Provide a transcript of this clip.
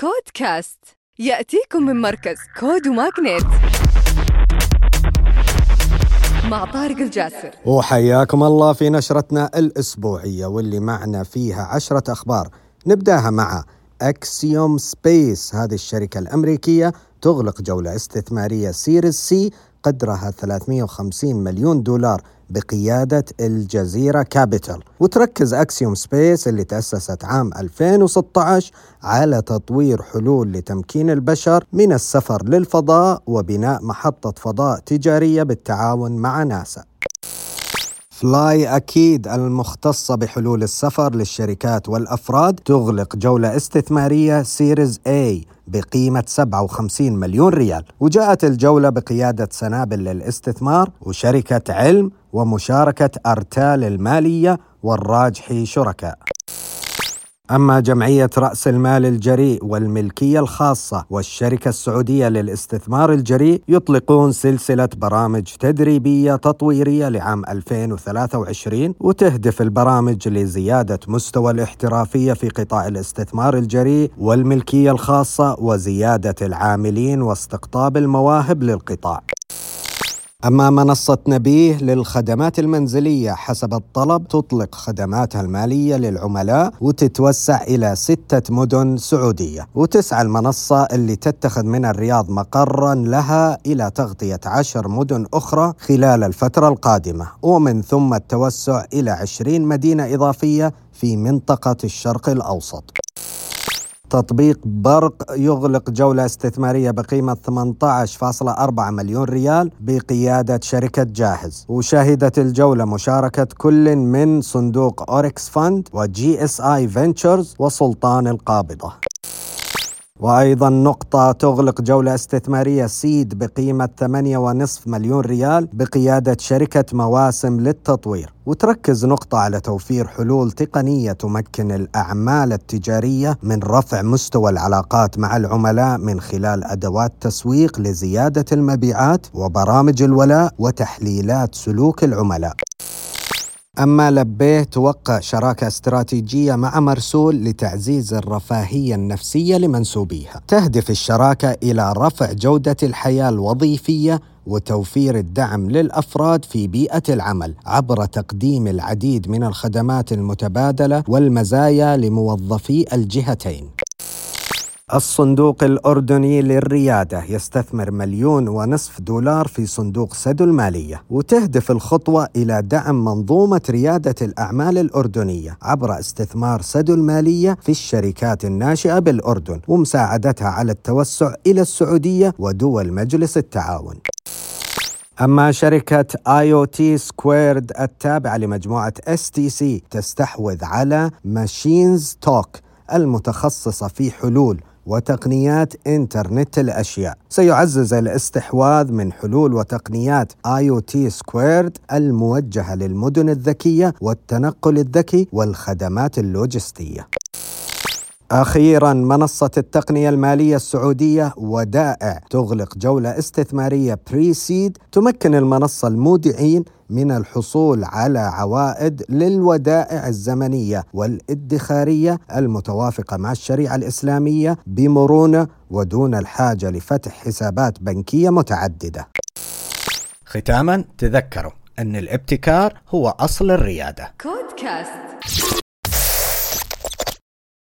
كود كاست يأتيكم من مركز كود و MAGNiTT مع طارق الجاسر. وحياكم الله في نشرتنا الأسبوعية واللي معنا فيها عشرة أخبار. نبدأها مع Axiom Space هذه الشركة الأمريكية تغلق جولة استثمارية Series C قدرها 350 مليون دولار. بقيادة الجزيرة Capital وتركز Axiom Space اللي تأسست عام 2016 على تطوير حلول لتمكين البشر من السفر للفضاء وبناء محطة فضاء تجارية بالتعاون مع ناسا. flyakeed المختصة بحلول السفر للشركات والأفراد. تغلق جولة استثمارية Series A بقيمة 57 مليون ريال. وجاءت الجولة بقيادة سنابل للاستثمار وشركة علم ومشاركة أرتال المالية والراجحي شركاء أما جمعية رأس المال الجريء والملكية الخاصة والشركة السعودية للاستثمار الجريء يطلقون سلسلة برامج تدريبية تطويرية لعام 2023 وتهدف البرامج لزيادة مستوى الاحترافية في قطاع الاستثمار الجريء والملكية الخاصة وزيادة العاملين واستقطاب المواهب للقطاع. أما منصة نبيه للخدمات المنزلية حسب الطلب تطلق خدماتها المالية للعملاء وتتوسع إلى ستة مدن سعودية وتسعى المنصة اللي تتخذ من الرياض مقرا لها إلى تغطية عشر مدن أخرى خلال الفترة القادمة ومن ثم التوسع إلى عشرين مدينة إضافية في منطقة الشرق الأوسط. تطبيق برق يغلق جولة استثمارية بقيمة 18.4 مليون ريال بقيادة شركة جاهز. وشهدت الجولة مشاركة كل من صندوق Oryx Fund و GSI Ventures وسلطان القابضة. وأيضا نقطة تغلق جولة استثمارية seed بقيمة 8.5 مليون ريال بقيادة شركة مواسم للتطوير. وتركز نقطة على توفير حلول تقنية تمكن الأعمال التجارية من رفع مستوى العلاقات مع العملاء من خلال أدوات تسويق لزيادة المبيعات وبرامج الولاء وتحليلات سلوك العملاء. أما لبيه توقع شراكة استراتيجية مع مرسول لتعزيز الرفاهية النفسية لمنسوبيها. تهدف الشراكة إلى رفع جودة الحياة الوظيفية وتوفير الدعم للأفراد في بيئة العمل عبر تقديم العديد من الخدمات المتبادلة والمزايا لموظفي الجهتين. الصندوق الأردني للريادة يستثمر مليون ونصف دولار في صندوق سدو المالية وتهدف الخطوة إلى دعم منظومة ريادة الأعمال الأردنية عبر استثمار سدو المالية في الشركات الناشئة بالأردن ومساعدتها على التوسع إلى السعودية ودول مجلس التعاون. أما شركة IoT squared التابعة لمجموعة stc تستحوذ على Machines Talk المتخصصة في حلول وتقنيات إنترنت الأشياء. سيعزز الاستحواذ من حلول وتقنيات IoT squared الموجهة للمدن الذكية والتنقل الذكي والخدمات اللوجستية. أخيرا منصة التقنية المالية السعودية ودائع تغلق جولة استثمارية pre-seed تمكن المنصة المودعين من الحصول على عوائد للودائع الزمنية والادخارية المتوافقة مع الشريعة الإسلامية بمرونة ودون الحاجة لفتح حسابات بنكية متعددة. ختاما تذكروا أن الابتكار هو أصل الريادة. كودكاست